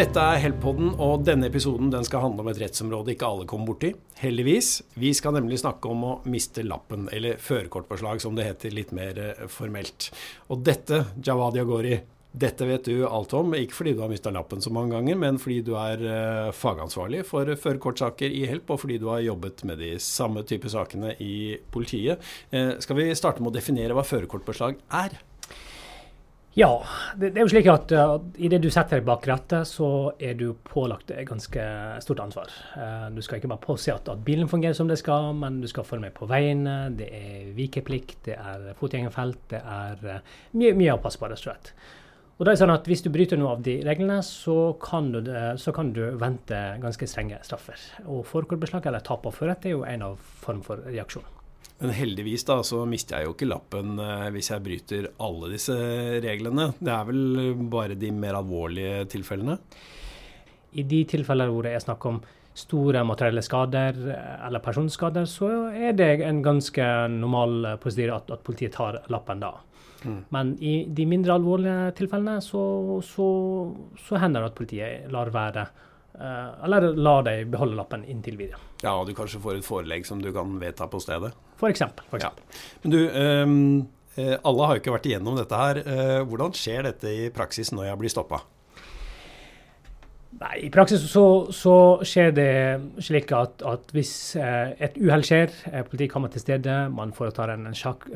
Dette er Help-podden, og denne episoden den skal handle om et rettsområde ikke alle kommer borti. Heldigvis. Vi skal nemlig snakke om å miste lappen, eller førerkortpåslag som det heter litt mer eh, formelt. Og dette, Jawad Yagori, dette vet du alt om, ikke fordi du har mista lappen så mange ganger, men fordi du er uh, fagansvarlig for førerkortsaker i Help, og fordi du har jobbet med de samme type sakene i politiet. Uh, skal vi starte med å definere hva førerkortpåslag er? Ja, det, det, er jo slik at uh, idet du setter deg bak rattet, så er du pålagt et ganske stort ansvar. Uh, du skal ikke bare påse at, at, bilen fungerer som det skal, men du skal følge med på veiene. Det er vikeplikt, det er fotgjengerfelt, det er uh, mye, mye å passe på, rett og slett. Og det er sånn at Hvis du bryter noe av de reglene, så kan du, så kan du vente ganske strenge straffer. Og Forkortbeslag eller tap av førerrett er jo en av form for reaksjon. Men heldigvis da, så mister jeg jo ikke lappen eh, hvis jeg bryter alle disse reglene. Det er vel bare de mer alvorlige tilfellene? I de tilfeller hvor det er snakk om store materielle skader eh, eller personskader, så er det en ganske normal prosedyre at, at, politiet tar lappen da. Mm. Men i de mindre alvorlige tilfellene så, så, så hender det at politiet lar være Eh, eller la deg beholde lappen inntil videre. Ja, og du kanskje får et forelegg som du kan vedta på stedet? For eksempel. For eksempel. Ja. Men du, um, alle har jo ikke vært igjennom dette her. Uh, hvordan skjer dette i praksis når jeg blir stoppa? Nei, I praksis så, så skjer det slik at, at hvis eh, et uhell skjer, eh, politiet kommer til stede, man foretar en, en kjapp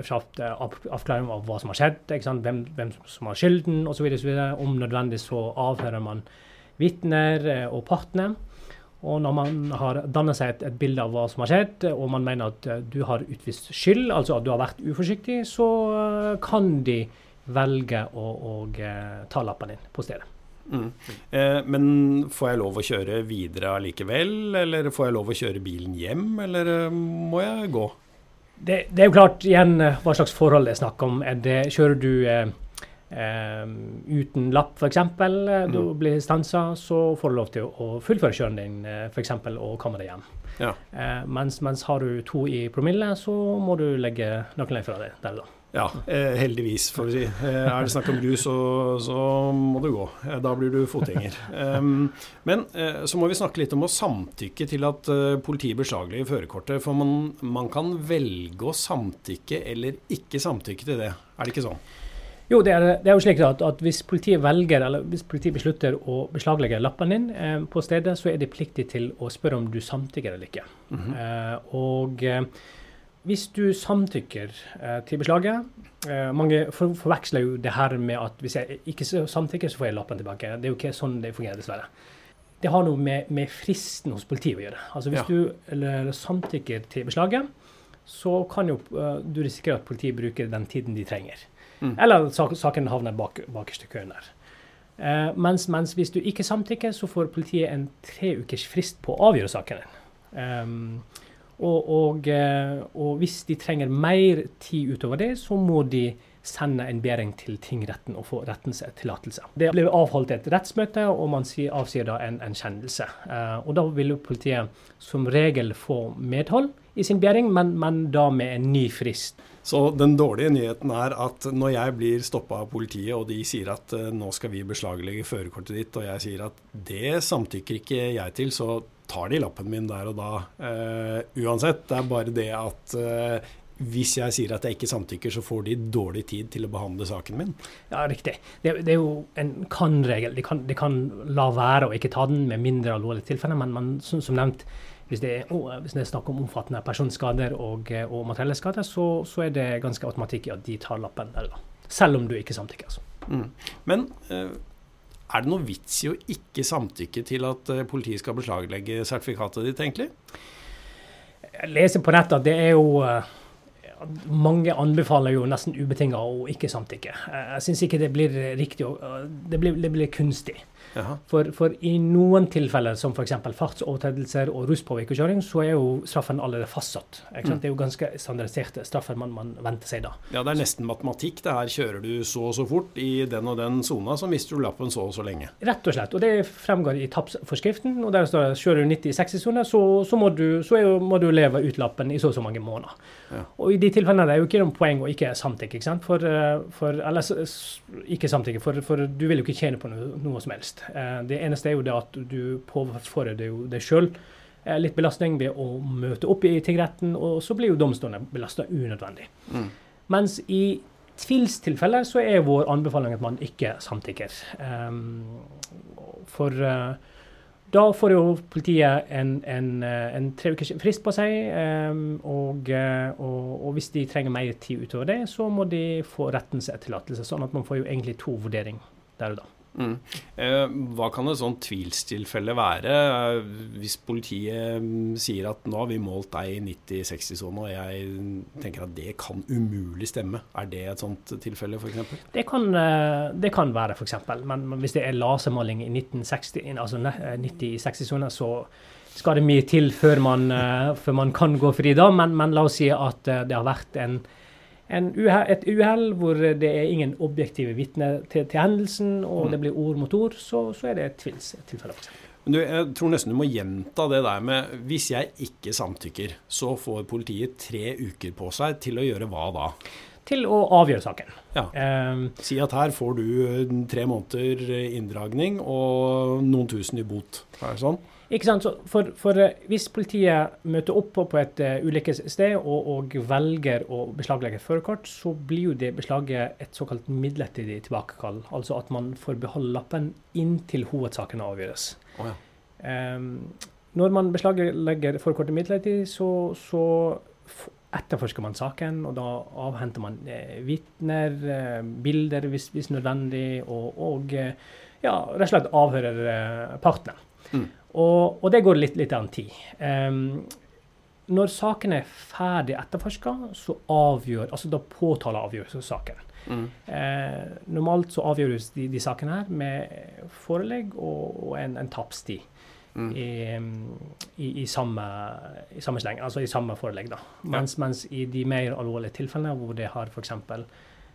avklaring av hva som har skjedd, hvem, hvem, som har skylden osv. Om nødvendig så avhører man vitner eh, og partner. Og når man har dannet seg et, et, bilde av hva som har skjedd, og man mener at uh, du har utvist skyld, altså at du har vært uforsiktig, så uh, kan de velge å, å ta lappen din på stedet. Mm. Eh, men får jeg lov å kjøre videre allikevel, eller får jeg lov å kjøre bilen hjem, eller må jeg gå? Det, det er jo klart igjen hva slags forhold det er snakk om. Er det, kjører du Um, uten lapp, f.eks., eh, mm. du blir stansa, så får du lov til å fullføre kjøren din for f.eks. og komme deg hjem. Ja. Uh, mens, mens, har du to i promille, så må du legge nøkkelen fra deg der da. Ja, eh, heldigvis, får vi si. Eh, er det snakk om rus, så, så, må du gå. Eh, da blir du fotgjenger. Um, men så må vi snakke litt om å samtykke til at politiet beslaglegger førerkortet. For man, man kan velge å samtykke eller ikke samtykke til det. Er det ikke sånn? Jo, det er, det er, jo slik at, at, hvis politiet velger, eller hvis politiet beslutter å beslaglegge lappen din eh, på stedet, så er de pliktige til å spørre om du samtykker eller ikke. Mm -hmm. eh, og eh, hvis du samtykker eh, til beslaget eh, Mange for, forveksler jo det her med at hvis jeg ikke samtykker, så får jeg lappen tilbake. Det er jo ikke sånn det fungerer, dessverre. Det har noe med, med fristen hos politiet å gjøre. Altså Hvis ja. du eller, samtykker til beslaget, så kan jo uh, du risikere at politiet bruker den tiden de trenger. Mm. Eller sak, saken havner bak, bakerst i køen der. Eh, mens, mens, hvis du ikke samtykker, så får politiet en tre ukers frist på å avgjøre saken din. Um, og, og, uh, og, hvis de trenger mer tid utover det, så må de sende en begjæring til tingretten og få rettens tillatelse. Det blir avholdt et rettsmøte, og man avsier da en, en kjennelse. Uh, og da vil politiet som regel få medhold i sin begjæring, men, men da med en ny frist. Så den dårlige nyheten er at når jeg blir stoppa av politiet, og de sier at uh, nå skal vi beslaglegge førerkortet ditt, og jeg sier at det samtykker ikke jeg til, så tar de lappen min der og da uh, uansett. Det er bare det at uh, hvis jeg sier at jeg ikke samtykker, så får de dårlig tid til å behandle saken min. Ja, riktig. Det, det er jo en kan-regel. De, de, kan la være å ikke ta den med mindre alvorlige tilfeller, men man, som, som nevnt, hvis det, er, hvis det er snakk om omfattende personskader og, og materielle skader, så, så, er det ganske automatikk i at de tar lappen der, da. Selv om du ikke samtykker. Altså. Mm. Men eh, er det noe vits i å ikke samtykke til at eh, politiet skal beslaglegge sertifikatet ditt, egentlig? Jeg leser på nettet at det er jo eh, mange anbefaler jo nesten ubetinga å ikke samtykke. Jeg syns ikke det blir riktig. Det blir, det blir kunstig. For, for, i noen tilfeller, som f.eks. fartsovertredelser og ruspåvirket så er jo straffen allerede fastsatt. Mm. Det er jo ganske standardiserte straffer man, man, venter seg da. Ja, det er nesten matematikk. det her Kjører du så og så fort i den og den sona, så mister du lappen så og så lenge. Rett og slett. Og det fremgår i tapsforskriften. og Der står det kjører du 90 i 60-sone, så, så, må, du, så jo, må, du, leve ut lappen i så og så mange måneder. Ja. Og i de tilfellene er det jo ikke noe poeng å ikke samtykke. ikke sant? For, eh, for, eller ikke samtykke, for, for, du vil jo ikke tjene på noe, noe som helst. Eh, det eneste er jo det at du påfører deg sjøl eh, litt belastning ved å møte opp i tingretten, og så blir jo domstolene belasta unødvendig. Mm. Mens i tvilstilfeller så er vår anbefaling at man ikke samtykker. Um, for uh, da får jo politiet en, en, eh, en tre ukers frist på seg, um, og, og, og, hvis de trenger mer tid utover det, så må de få rettens etterlatelse. Sånn at man får jo egentlig to vurderinger der og da. Mm. Hva kan et sånt tvilstilfelle være? Eh, hvis politiet mm, sier at nå har vi målt deg i 90-60-sone, og jeg tenker at det kan umulig stemme. Er det et sånt tilfelle f.eks.? Det, eh, det kan være f.eks. Men hvis det er lasermåling i 1960, altså 90-60-sone, så skal det mye til før man, før man kan gå fri da. Men, men la oss si at det har vært en uheld, et uhell hvor det er ingen objektive vitner til, til, hendelsen, og mm. det blir ord mot ord, så, så er det et tvilstilfelle. Du, jeg tror nesten du må gjenta det der med hvis jeg ikke samtykker, så får politiet tre uker på seg til å gjøre hva da? Til å avgjøre saken. Ja. Um, si at her får du tre måneder inndragning og noen tusen i bot. Er det sånn? Ikke sant? For, for, eh, hvis politiet møter opp på, et ulykkessted og, og, velger å beslaglegge førerkort, så blir jo det beslaget et såkalt midlertidig tilbakekall. Altså at man får beholde lappen inntil hovedsaken avgjøres. Oh, ja. um, når man beslaglegger førerkortet midlertidig, så, så etterforsker man saken, og da avhenter man eh, vitner, eh, bilder hvis, hvis, nødvendig, og, og eh, ja, rett og slett avhører eh, partene. Mm. Og, og, det går litt, litt an tid. Um, når saken er ferdig etterforska, så avgjør altså da påtaler avgjøres saken. Mm. Eh, normalt så avgjøres de, de, sakene her med forelegg og, og en, en tapstid. Mm. I, i, i, samme, i samme sleng, altså i samme forelegg. da. Mens, ja. mens i de mer alvorlige tilfellene hvor det har f.eks.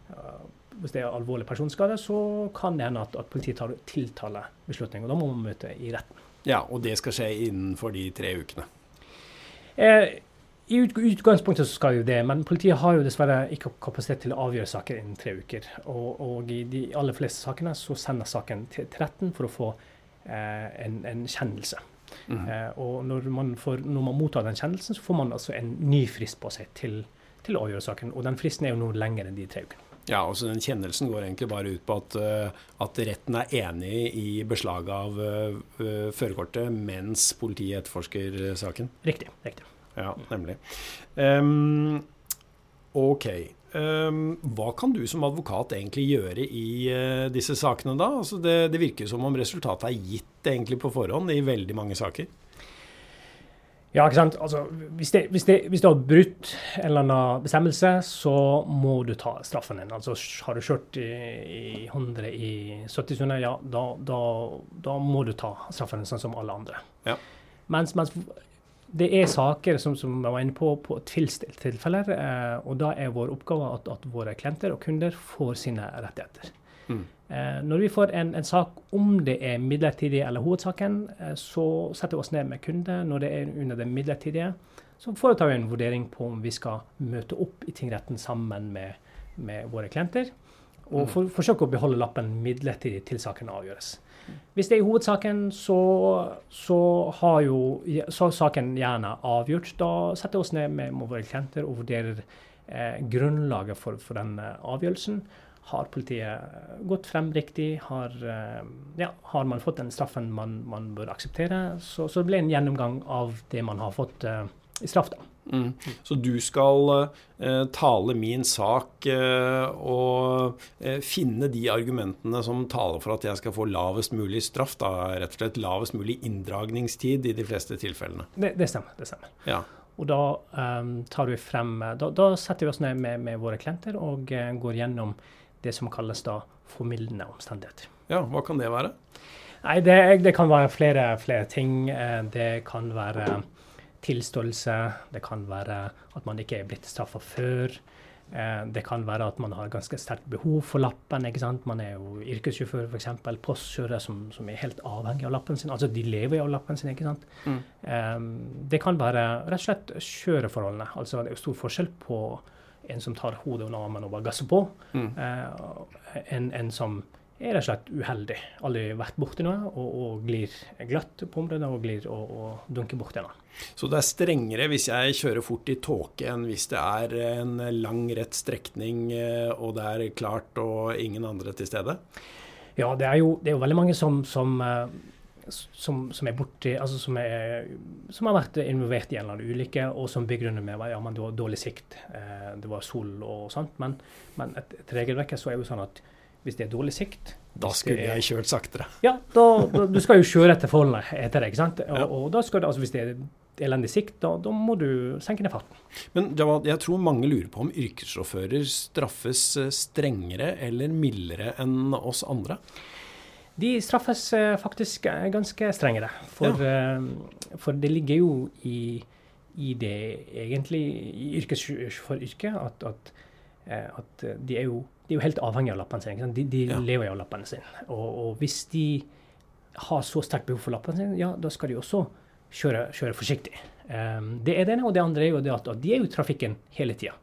Uh, hvis det er alvorlig personskade, så kan det hende at, at politiet tar tiltalebeslutning. og Da må man møte i retten. Ja, Og det skal skje innenfor de tre ukene? Eh, I utgangspunktet så skal jo det, men politiet har jo dessverre ikke kapasitet til å avgjøre saker innen tre uker. Og, og i de aller fleste sakene så sender saken til, retten for å få eh, en, en, kjennelse. Mm. Eh, og når man, får, når man, mottar den kjennelsen, så får man altså en ny frist på seg til, til å avgjøre saken. Og den fristen er jo noe lenger enn de tre ukene. Ja, altså den Kjennelsen går egentlig bare ut på at, uh, at retten er enig i beslaget av uh, førerkortet mens politiet etterforsker saken? Riktig. riktig. Ja, nemlig. Um, ok. Um, hva kan du som advokat egentlig gjøre i uh, disse sakene da? Altså det, det virker som om resultatet er gitt egentlig på forhånd i veldig mange saker. Ja, ikke sant. Altså, hvis, det, hvis, det, hvis, du har brutt en eller annen bestemmelse, så må du ta straffen din. Altså, har du kjørt i, i 100 i 70 sekunder, ja, da, da, da, må du ta straffen din sånn som alle andre. Ja. Mens, mens, det er saker som, som jeg var inne på, på tilfeller, eh, og da er vår oppgave at, at våre klienter og kunder får sine rettigheter. Mm. Eh, når vi får en, en, sak, om det er midlertidig eller hovedsaken, eh, så setter vi oss ned med kunde. Når det er under det midlertidige, så foretar vi en vurdering på om vi skal møte opp i tingretten sammen med, med våre klienter. Og mm. for, forsøke å beholde lappen midlertidig til saken avgjøres. Hvis det er hovedsaken, så, så har jo så saken gjerne avgjort. Da setter vi oss ned med, våre klienter og vurderer eh, grunnlaget for, for den avgjørelsen. Har politiet gått frem riktig? Har, eh, ja, har man fått den straffen man, man bør akseptere? Så, så, det blir en gjennomgang av det man har fått uh, i straff. da. Mm. Så du skal eh, tale min sak eh, og finne de argumentene som taler for at jeg skal få lavest mulig straff. Da, rett og slett lavest mulig inndragningstid i de fleste tilfellene. Det, det stemmer. det stemmer. Ja. Og da um, tar vi frem, da, da, setter vi oss ned med, med våre klienter og går gjennom det som kalles da formildende omstendigheter. Ja, Hva kan det være? Nei, Det, det kan være flere, flere, ting. Eh, det kan være tilståelse. Det kan være at man ikke er blitt straffa før. Eh, det kan være at man har ganske sterkt behov for lappen. ikke sant? Man er jo yrkessjåfør, f.eks. Postkjørere som, som, er helt avhengig av lappen sin. Altså de lever jo av lappen sin. ikke sant? Mm. Um, det kan være rett og slett kjøreforholdene. Altså det er jo stor forskjell på en som tar hodet under armen og bare gasser på, mm. eh, en, en, som er rett og slett uheldig. Aldri vært borti noe og, og glir glatt på området og glir og, og dunker borti noe. Så det er strengere hvis jeg kjører fort i tåke enn hvis det er en lang, rett strekning eh, og det er klart og ingen andre til stede? Ja, det er jo, det er jo veldig mange som, som, eh, som, som er borti altså som, er, som, har vært involvert i en eller annen ulykke, og som begrunner med ja, det var dårlig sikt, eh, det var sol og sånt. Men, men et, et regelverk så er jo sånn at hvis det er dårlig sikt Da skulle jeg kjørt saktere. Ja, da, da, du skal jo kjøre etter forholdene etter deg. ikke sant? Og, og da skal det, altså Hvis det er elendig sikt, da, da, må du senke ned farten. Men Jawad, jeg tror mange lurer på om yrkessjåfører straffes eh, strengere eller mildere enn oss andre? De straffes eh, faktisk ganske strengere. For, ja. for det ligger jo i, i det egentlig i yrkessjåføryrket at, at, at de er jo de er jo helt avhengig av lappene sine. De, de ja. lever jo av lappene sine. Og, og, hvis de har så sterkt behov for lappene sine, ja, da skal de også kjøre, kjøre forsiktig. Um, det er det ene. Og det andre er jo det at, de er jo i trafikken hele tida.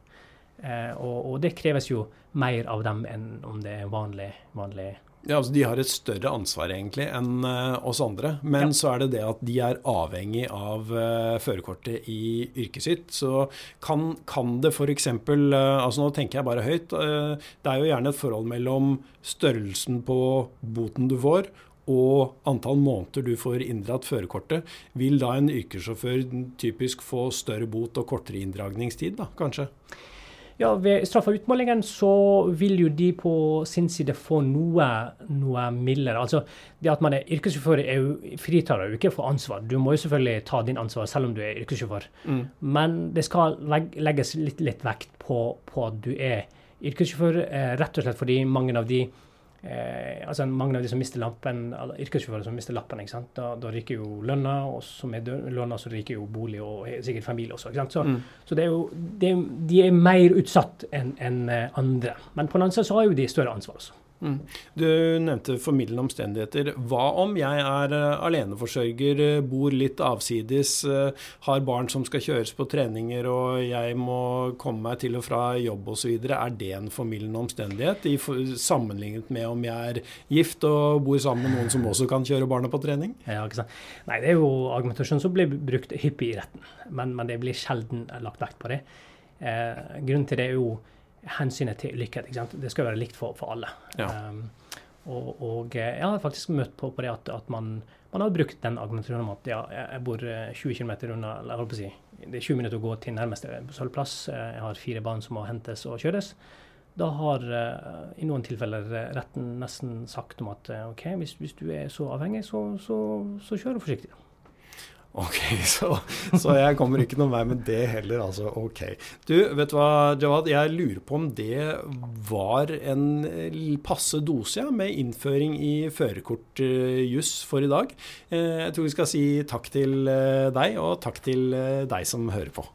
Uh, og, og, det kreves jo mer av dem enn om det er vanlig, vanlig ja, altså De har et større ansvar egentlig enn uh, oss andre. Men ja. så er det det at de er avhengig av uh, førerkortet i yrket sitt. Så kan, kan det f.eks. Uh, altså Nå tenker jeg bare høyt. Uh, det er jo gjerne et forhold mellom størrelsen på boten du får, og antall måneder du får inndratt førerkortet. Vil da en yrkessjåfør typisk få større bot og kortere inndragningstid, da, kanskje? Ja, Ved straff og utmålingen så vil jo de på sin side få noe, noe mildere. Altså, det at man er yrkessjåfør er jo, fritar deg jo ikke for ansvar. Du må jo selvfølgelig ta din ansvar selv om du er yrkessjåfør. Mm. Men det skal legges litt, litt vekt på, på, at du er yrkessjåfør, eh, rett og slett fordi mange av de Eh, altså Mange av de som mister lampen, yrkessjåfører som mister lappen, da, da, ryker jo lønna, og som er lønna, så ryker jo bolig og sikkert familie også. Så, mm. så, det er jo, det, de er mer utsatt enn en eh, andre. Men på den annen side så har jo de større ansvar også. Du nevnte formidlende omstendigheter. Hva om jeg er uh, aleneforsørger, uh, bor litt avsides, uh, har barn som skal kjøres på treninger og jeg må komme meg til og fra jobb osv. Er det en formildende omstendighet sammenlignet med om jeg er gift og bor sammen med noen som også kan kjøre barna på trening? Ja, ikke sant. Nei, Det er jo argumentasjon som blir brukt hyppig i retten, men, men det blir sjelden lagt vekt på det. grunnen til det er jo hensynet til likhet. Det skal være likt for, for alle. Ja. Um, og, og, jeg har faktisk møtt på, på det at, at man, man, har brukt den argumentasjonen om at ja, jeg bor 20 km unna eller jeg si, Det er 20 minutter å gå til nærmeste bussholdeplass. Eh, jeg har fire barn som må hentes og kjøres. Da har i noen tilfeller retten nesten sagt om at OK, hvis, hvis du er så avhengig, så, så, så kjør forsiktig. Ok, så, så, jeg kommer ikke noen vei med det heller, altså. Ok. Du, vet du hva, Jawad, jeg lurer på om det var en passe dose ja, med innføring i førerkortjuss for i dag. Eh, jeg tror vi skal si takk til eh, deg, og takk til eh, deg som hører på.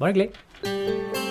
Bare hyggelig.